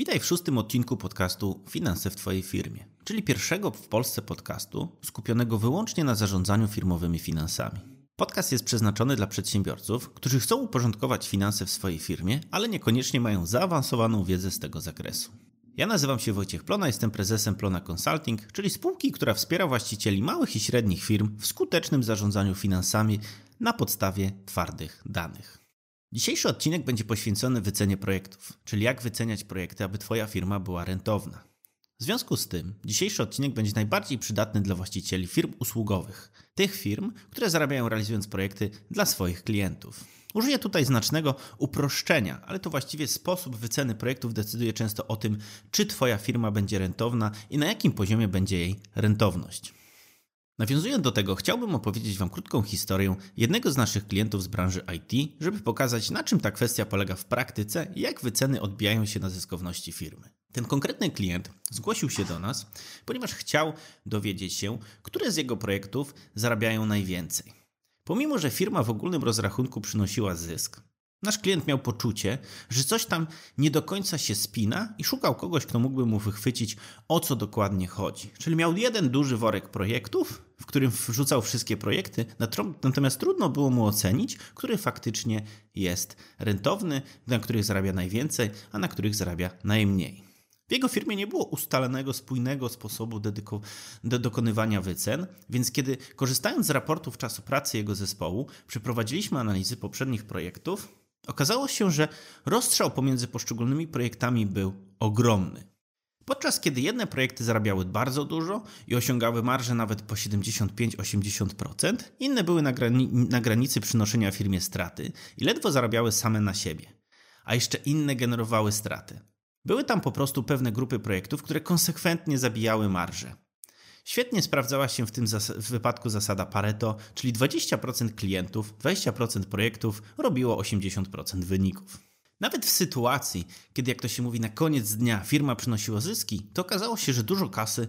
Witaj w szóstym odcinku podcastu Finanse w Twojej firmie, czyli pierwszego w Polsce podcastu skupionego wyłącznie na zarządzaniu firmowymi finansami. Podcast jest przeznaczony dla przedsiębiorców, którzy chcą uporządkować finanse w swojej firmie, ale niekoniecznie mają zaawansowaną wiedzę z tego zakresu. Ja nazywam się Wojciech Plona, jestem prezesem Plona Consulting, czyli spółki, która wspiera właścicieli małych i średnich firm w skutecznym zarządzaniu finansami na podstawie twardych danych. Dzisiejszy odcinek będzie poświęcony wycenie projektów, czyli jak wyceniać projekty, aby Twoja firma była rentowna. W związku z tym, dzisiejszy odcinek będzie najbardziej przydatny dla właścicieli firm usługowych, tych firm, które zarabiają realizując projekty dla swoich klientów. Użyję tutaj znacznego uproszczenia, ale to właściwie sposób wyceny projektów decyduje często o tym, czy Twoja firma będzie rentowna i na jakim poziomie będzie jej rentowność. Nawiązując do tego, chciałbym opowiedzieć Wam krótką historię jednego z naszych klientów z branży IT, żeby pokazać, na czym ta kwestia polega w praktyce i jak wyceny odbijają się na zyskowności firmy. Ten konkretny klient zgłosił się do nas, ponieważ chciał dowiedzieć się, które z jego projektów zarabiają najwięcej. Pomimo, że firma w ogólnym rozrachunku przynosiła zysk, Nasz klient miał poczucie, że coś tam nie do końca się spina i szukał kogoś, kto mógłby mu wychwycić, o co dokładnie chodzi. Czyli miał jeden duży worek projektów, w którym wrzucał wszystkie projekty, natomiast trudno było mu ocenić, który faktycznie jest rentowny, na których zarabia najwięcej, a na których zarabia najmniej. W jego firmie nie było ustalonego, spójnego sposobu do dokonywania wycen, więc kiedy korzystając z raportów czasu pracy jego zespołu, przeprowadziliśmy analizy poprzednich projektów, Okazało się, że rozstrzał pomiędzy poszczególnymi projektami był ogromny. Podczas kiedy jedne projekty zarabiały bardzo dużo i osiągały marże nawet po 75-80%, inne były na, grani na granicy przynoszenia firmie straty i ledwo zarabiały same na siebie, a jeszcze inne generowały straty. Były tam po prostu pewne grupy projektów, które konsekwentnie zabijały marże. Świetnie sprawdzała się w tym w wypadku zasada Pareto, czyli 20% klientów, 20% projektów robiło 80% wyników. Nawet w sytuacji, kiedy jak to się mówi na koniec dnia firma przynosiła zyski, to okazało się, że dużo kasy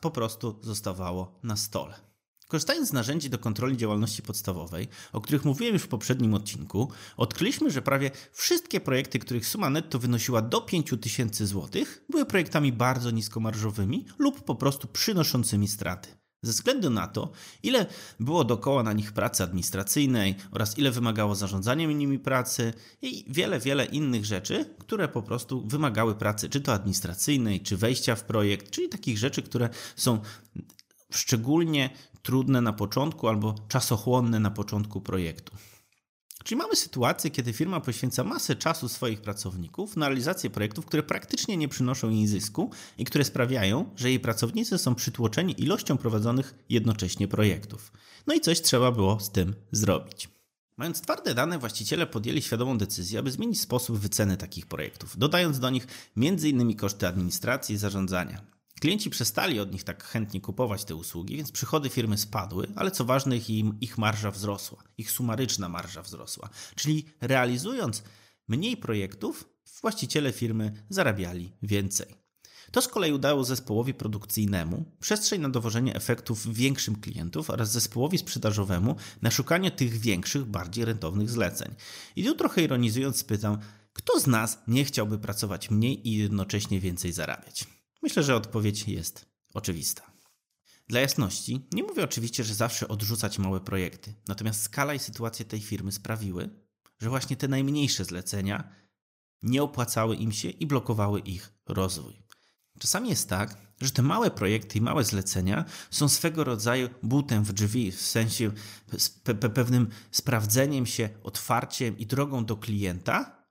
po prostu zostawało na stole. Korzystając z narzędzi do kontroli działalności podstawowej, o których mówiłem już w poprzednim odcinku, odkryliśmy, że prawie wszystkie projekty, których suma netto wynosiła do 5000 zł, były projektami bardzo niskomarżowymi lub po prostu przynoszącymi straty. Ze względu na to, ile było dookoła na nich pracy administracyjnej oraz ile wymagało zarządzanie nimi pracy i wiele, wiele innych rzeczy, które po prostu wymagały pracy, czy to administracyjnej, czy wejścia w projekt, czyli takich rzeczy, które są szczególnie trudne na początku albo czasochłonne na początku projektu. Czyli mamy sytuację, kiedy firma poświęca masę czasu swoich pracowników na realizację projektów, które praktycznie nie przynoszą jej zysku i które sprawiają, że jej pracownicy są przytłoczeni ilością prowadzonych jednocześnie projektów. No i coś trzeba było z tym zrobić. Mając twarde dane, właściciele podjęli świadomą decyzję, aby zmienić sposób wyceny takich projektów, dodając do nich m.in. koszty administracji i zarządzania. Klienci przestali od nich tak chętnie kupować te usługi, więc przychody firmy spadły, ale co ważne, ich, ich marża wzrosła, ich sumaryczna marża wzrosła. Czyli realizując mniej projektów, właściciele firmy zarabiali więcej. To z kolei udało zespołowi produkcyjnemu przestrzeń na dowożenie efektów większym klientów oraz zespołowi sprzedażowemu na szukanie tych większych, bardziej rentownych zleceń. I tu trochę ironizując spytam, kto z nas nie chciałby pracować mniej i jednocześnie więcej zarabiać? Myślę, że odpowiedź jest oczywista. Dla jasności, nie mówię oczywiście, że zawsze odrzucać małe projekty, natomiast skala i sytuacja tej firmy sprawiły, że właśnie te najmniejsze zlecenia nie opłacały im się i blokowały ich rozwój. Czasami jest tak, że te małe projekty i małe zlecenia są swego rodzaju butem w drzwi, w sensie pe pewnym sprawdzeniem się, otwarciem i drogą do klienta,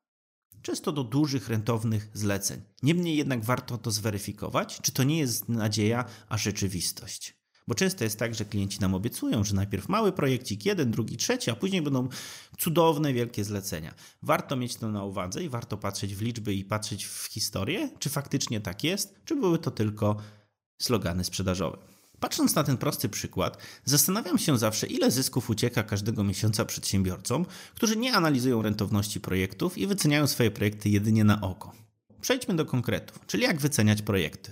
często do dużych, rentownych zleceń. Niemniej jednak warto to zweryfikować, czy to nie jest nadzieja, a rzeczywistość. Bo często jest tak, że klienci nam obiecują, że najpierw mały projekcik, jeden, drugi, trzeci, a później będą cudowne, wielkie zlecenia. Warto mieć to na uwadze i warto patrzeć w liczby i patrzeć w historię, czy faktycznie tak jest, czy były to tylko slogany sprzedażowe. Patrząc na ten prosty przykład, zastanawiam się zawsze, ile zysków ucieka każdego miesiąca przedsiębiorcom, którzy nie analizują rentowności projektów i wyceniają swoje projekty jedynie na oko. Przejdźmy do konkretów, czyli jak wyceniać projekty.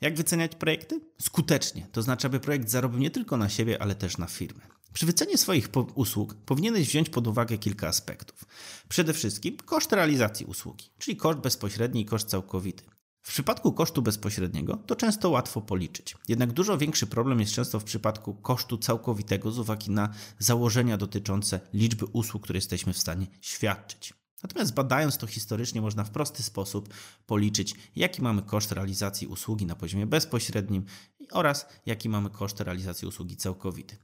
Jak wyceniać projekty? Skutecznie, to znaczy, aby projekt zarobił nie tylko na siebie, ale też na firmę. Przy wycenie swoich usług powinieneś wziąć pod uwagę kilka aspektów. Przede wszystkim koszt realizacji usługi, czyli koszt bezpośredni i koszt całkowity. W przypadku kosztu bezpośredniego to często łatwo policzyć. Jednak dużo większy problem jest często w przypadku kosztu całkowitego z uwagi na założenia dotyczące liczby usług, które jesteśmy w stanie świadczyć. Natomiast badając to historycznie, można w prosty sposób policzyć, jaki mamy koszt realizacji usługi na poziomie bezpośrednim oraz jaki mamy koszt realizacji usługi całkowity.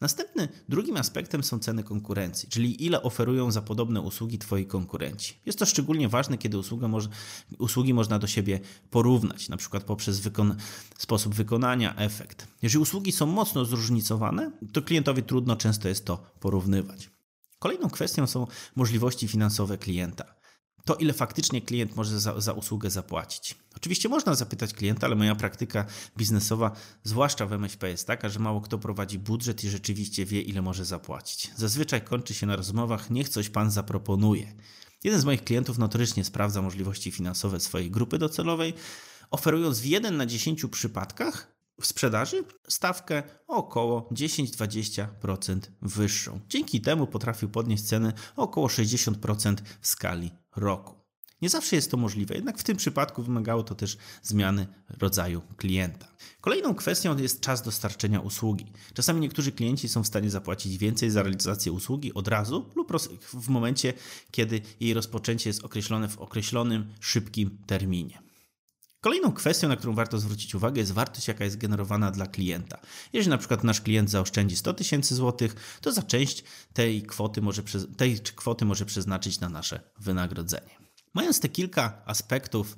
Następny, drugim aspektem są ceny konkurencji, czyli ile oferują za podobne usługi Twoi konkurenci. Jest to szczególnie ważne, kiedy moż, usługi można do siebie porównać, na przykład poprzez wykon sposób wykonania, efekt. Jeżeli usługi są mocno zróżnicowane, to klientowi trudno często jest to porównywać. Kolejną kwestią są możliwości finansowe klienta to, ile faktycznie klient może za, za, usługę zapłacić. Oczywiście można zapytać klienta, ale moja praktyka biznesowa, zwłaszcza w MŚP, jest taka, że mało kto prowadzi budżet i rzeczywiście wie, ile może zapłacić. Zazwyczaj kończy się na rozmowach, niech coś pan zaproponuje. Jeden z moich klientów notorycznie sprawdza możliwości finansowe swojej grupy docelowej, oferując w 1 na 10 przypadkach w sprzedaży stawkę około 10-20% wyższą. Dzięki temu potrafił podnieść ceny około 60% w skali roku. Nie zawsze jest to możliwe, jednak w tym przypadku wymagało to też zmiany rodzaju klienta. Kolejną kwestią jest czas dostarczenia usługi. Czasami niektórzy klienci są w stanie zapłacić więcej za realizację usługi od razu lub w momencie, kiedy jej rozpoczęcie jest określone w określonym, szybkim terminie. Kolejną kwestią, na którą warto zwrócić uwagę, jest wartość, jaka jest generowana dla klienta. Jeżeli na przykład nasz klient zaoszczędzi 100 tysięcy złotych, to za część tej kwoty, może, tej kwoty może przeznaczyć na nasze wynagrodzenie. Mając te kilka aspektów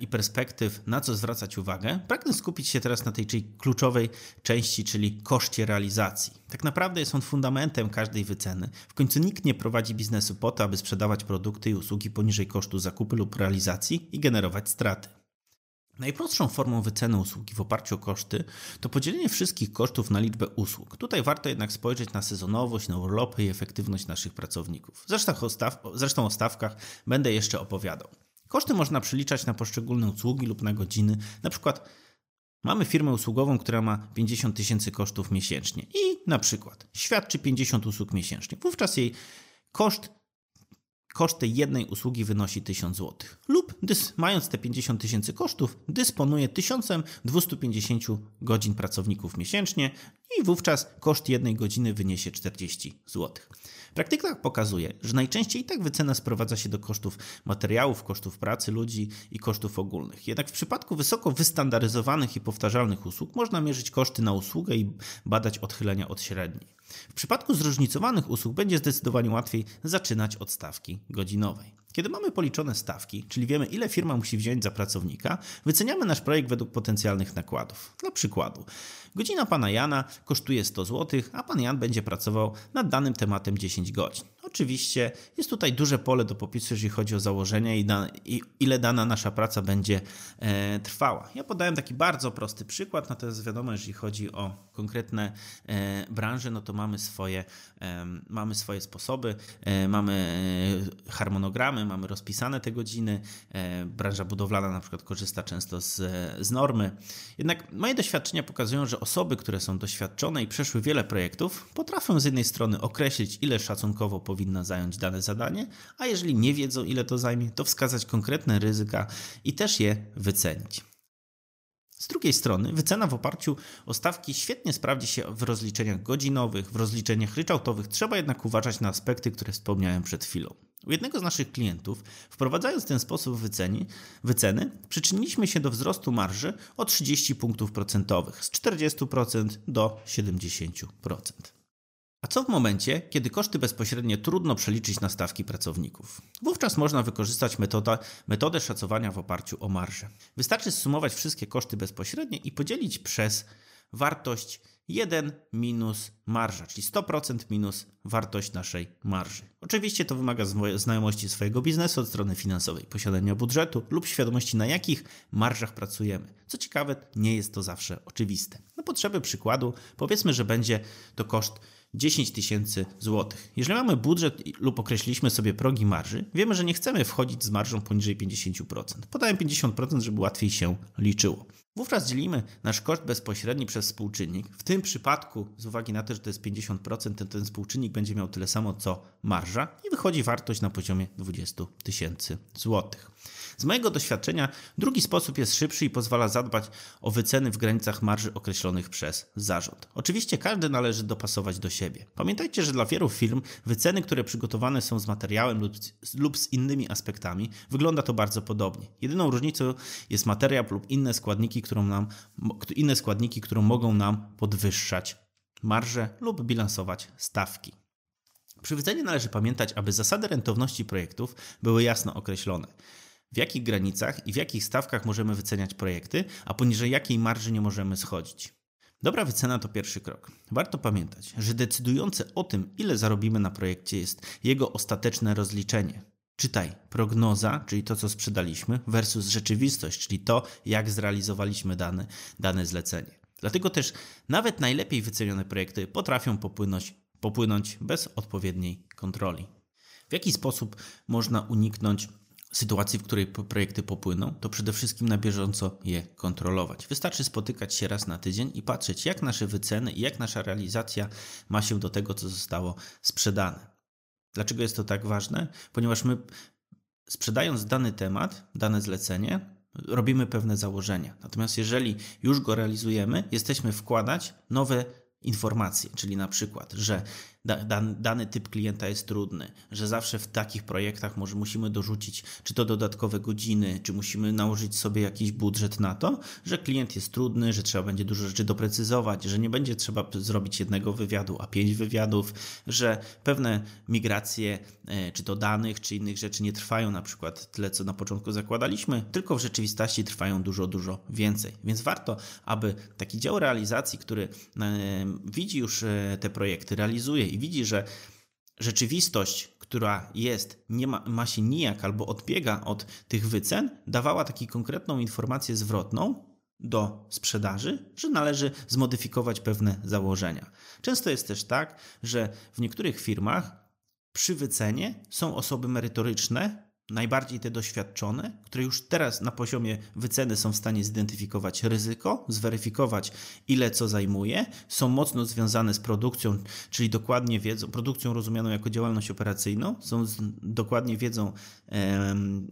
i perspektyw, na co zwracać uwagę, pragnę skupić się teraz na tej kluczowej części, czyli koszcie realizacji. Tak naprawdę jest on fundamentem każdej wyceny. W końcu nikt nie prowadzi biznesu po to, aby sprzedawać produkty i usługi poniżej kosztu zakupu lub realizacji i generować straty. Najprostszą formą wyceny usługi w oparciu o koszty to podzielenie wszystkich kosztów na liczbę usług. Tutaj warto jednak spojrzeć na sezonowość, na urlopy i efektywność naszych pracowników. Zresztą o, zresztą o stawkach będę jeszcze opowiadał. Koszty można przeliczać na poszczególne usługi lub na godziny. Na przykład mamy firmę usługową, która ma 50 tysięcy kosztów miesięcznie i na przykład świadczy 50 usług miesięcznie. Wówczas jej koszt koszt tej jednej usługi wynosi 1000 zł. Lub mając te 50 tysięcy kosztów, dysponuje 1250 godzin pracowników miesięcznie i wówczas koszt jednej godziny wyniesie 40 zł. Praktyka pokazuje, że najczęściej i tak wycena sprowadza się do kosztów materiałów, kosztów pracy ludzi i kosztów ogólnych. Jednak w przypadku wysoko wystandaryzowanych i powtarzalnych usług można mierzyć koszty na usługę i badać odchylenia od średniej. W przypadku zróżnicowanych usług będzie zdecydowanie łatwiej zaczynać od stawki godzinowej. Kiedy mamy policzone stawki, czyli wiemy ile firma musi wziąć za pracownika, wyceniamy nasz projekt według potencjalnych nakładów. Dla przykładu, godzina pana Jana kosztuje 100 zł, a pan Jan będzie pracował nad danym tematem 10 godzin. Oczywiście jest tutaj duże pole do popisu, jeżeli chodzi o założenia i, da, i ile dana nasza praca będzie e, trwała. Ja podałem taki bardzo prosty przykład, natomiast wiadomo, jeżeli chodzi o konkretne e, branże, no to mamy swoje, e, mamy swoje sposoby, e, mamy e, harmonogramy, mamy rozpisane te godziny. E, branża budowlana na przykład korzysta często z, z normy. Jednak moje doświadczenia pokazują, że osoby, które są doświadczone i przeszły wiele projektów, potrafią z jednej strony określić, ile szacunkowo powinna zająć dane zadanie, a jeżeli nie wiedzą, ile to zajmie, to wskazać konkretne ryzyka i też je wycenić. Z drugiej strony, wycena w oparciu o stawki świetnie sprawdzi się w rozliczeniach godzinowych, w rozliczeniach ryczałtowych. Trzeba jednak uważać na aspekty, które wspomniałem przed chwilą. U jednego z naszych klientów, wprowadzając ten sposób wyceni, wyceny, przyczyniliśmy się do wzrostu marży o 30 punktów procentowych z 40% do 70%. A co w momencie, kiedy koszty bezpośrednie trudno przeliczyć na stawki pracowników? Wówczas można wykorzystać metoda, metodę szacowania w oparciu o marżę. Wystarczy zsumować wszystkie koszty bezpośrednie i podzielić przez wartość 1 minus marża, czyli 100% minus wartość naszej marży. Oczywiście to wymaga znajomości swojego biznesu od strony finansowej, posiadania budżetu lub świadomości na jakich marżach pracujemy. Co ciekawe, nie jest to zawsze oczywiste. Na potrzeby przykładu powiedzmy, że będzie to koszt 10 tysięcy złotych. Jeżeli mamy budżet lub określiliśmy sobie progi marży, wiemy, że nie chcemy wchodzić z marżą poniżej 50%. Podałem 50%, żeby łatwiej się liczyło. Wówczas dzielimy nasz koszt bezpośredni przez współczynnik. W tym przypadku, z uwagi na to, że to jest 50%, ten, ten współczynnik będzie miał tyle samo co marża i wychodzi wartość na poziomie 20 tysięcy złotych. Z mojego doświadczenia drugi sposób jest szybszy i pozwala zadbać o wyceny w granicach marży określonych przez zarząd. Oczywiście każdy należy dopasować do siebie. Pamiętajcie, że dla wielu firm wyceny, które przygotowane są z materiałem lub, lub z innymi aspektami, wygląda to bardzo podobnie. Jedyną różnicą jest materiał lub inne składniki, którą nam, inne składniki, które mogą nam podwyższać marże lub bilansować stawki. Przy wycenie należy pamiętać, aby zasady rentowności projektów były jasno określone w jakich granicach i w jakich stawkach możemy wyceniać projekty, a poniżej jakiej marży nie możemy schodzić. Dobra wycena to pierwszy krok. Warto pamiętać, że decydujące o tym, ile zarobimy na projekcie, jest jego ostateczne rozliczenie. Czytaj prognoza, czyli to, co sprzedaliśmy, versus rzeczywistość, czyli to, jak zrealizowaliśmy dane, dane zlecenie. Dlatego też nawet najlepiej wycenione projekty potrafią popłynąć, popłynąć bez odpowiedniej kontroli. W jaki sposób można uniknąć sytuacji, w której projekty popłyną, to przede wszystkim na bieżąco je kontrolować. Wystarczy spotykać się raz na tydzień i patrzeć, jak nasze wyceny i jak nasza realizacja ma się do tego, co zostało sprzedane. Dlaczego jest to tak ważne? Ponieważ my, sprzedając dany temat, dane zlecenie, robimy pewne założenia. Natomiast jeżeli już go realizujemy, jesteśmy wkładać nowe informacje, czyli na przykład, że dany typ klienta jest trudny, że zawsze w takich projektach może musimy dorzucić czy to dodatkowe godziny, czy musimy nałożyć sobie jakiś budżet na to, że klient jest trudny, że trzeba będzie dużo rzeczy doprecyzować, że nie będzie trzeba zrobić jednego wywiadu, a pięć wywiadów, że pewne migracje, e, czy to danych, czy innych rzeczy nie trwają na przykład tyle, co na początku zakładaliśmy, tylko w rzeczywistości trwają dużo, dużo więcej. Więc warto, aby taki dział realizacji, który e, widzi już e, te projekty, realizuje i widzi, że rzeczywistość, która jest, nie ma, ma się nijak albo odbiega od tych wycen, dawała taką konkretną informację zwrotną do sprzedaży, że należy zmodyfikować pewne założenia. Często jest też tak, że w niektórych firmach przy wycenie są osoby merytoryczne, najbardziej te doświadczone, które już teraz na poziomie wyceny są w stanie zidentyfikować ryzyko, zweryfikować ile co zajmuje, są mocno związane z produkcją, czyli dokładnie wiedzą, produkcją rozumianą jako działalność operacyjną, są z, dokładnie wiedzą,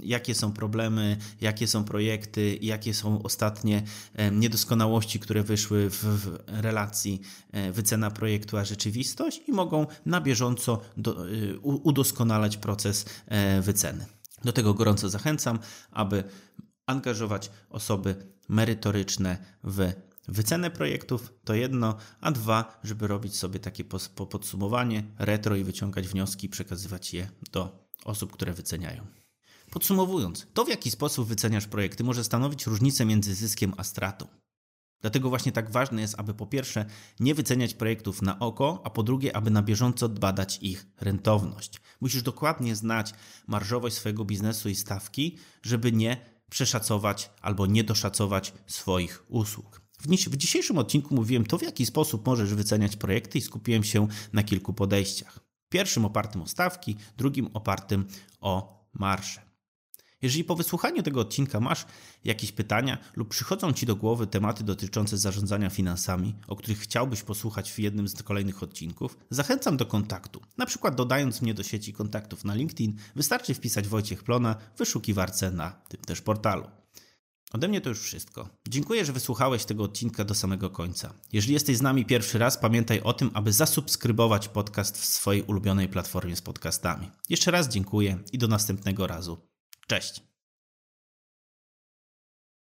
jakie są problemy, jakie są projekty, jakie są ostatnie niedoskonałości, które wyszły w, w relacji e, wycena projektu a rzeczywistość i mogą na bieżąco do, y, udoskonalać proces e, wyceny. Do tego gorąco zachęcam, aby angażować osoby merytoryczne w wycenę projektów, to jedno, a dwa, żeby robić sobie takie podsumowanie, retro i wyciągać wnioski przekazywać je do osób, które wyceniają. Podsumowując, to w jaki sposób wyceniasz projekty może stanowić różnicę między zyskiem a stratą. Dlatego właśnie tak ważne jest, aby po pierwsze nie wyceniać projektów na oko, a po drugie, aby na bieżąco badać ich rentowność. Musisz dokładnie znać marżowość swojego biznesu i stawki, żeby nie przeszacować albo nie doszacować swoich usług. W dzisiejszym odcinku mówiłem to, w jaki sposób możesz wyceniać projekty i skupiłem się na kilku podejściach. Pierwszym opartym o stawki, drugim opartym o marże. Jeżeli po wysłuchaniu tego odcinka masz jakieś pytania lub przychodzą Ci do głowy tematy dotyczące zarządzania finansami, o których chciałbyś posłuchać w jednym z kolejnych odcinków, zachęcam do kontaktu. Na przykład dodając mnie do sieci kontaktów na LinkedIn, wystarczy wpisać Wojciech Plona w wyszukiwarce na tym też portalu. Ode mnie to już wszystko. Dziękuję, że wysłuchałeś tego odcinka do samego końca. Jeżeli jesteś z nami pierwszy raz, pamiętaj o tym, aby zasubskrybować podcast w swojej ulubionej platformie z podcastami. Jeszcze raz dziękuję i do następnego razu. Cześć.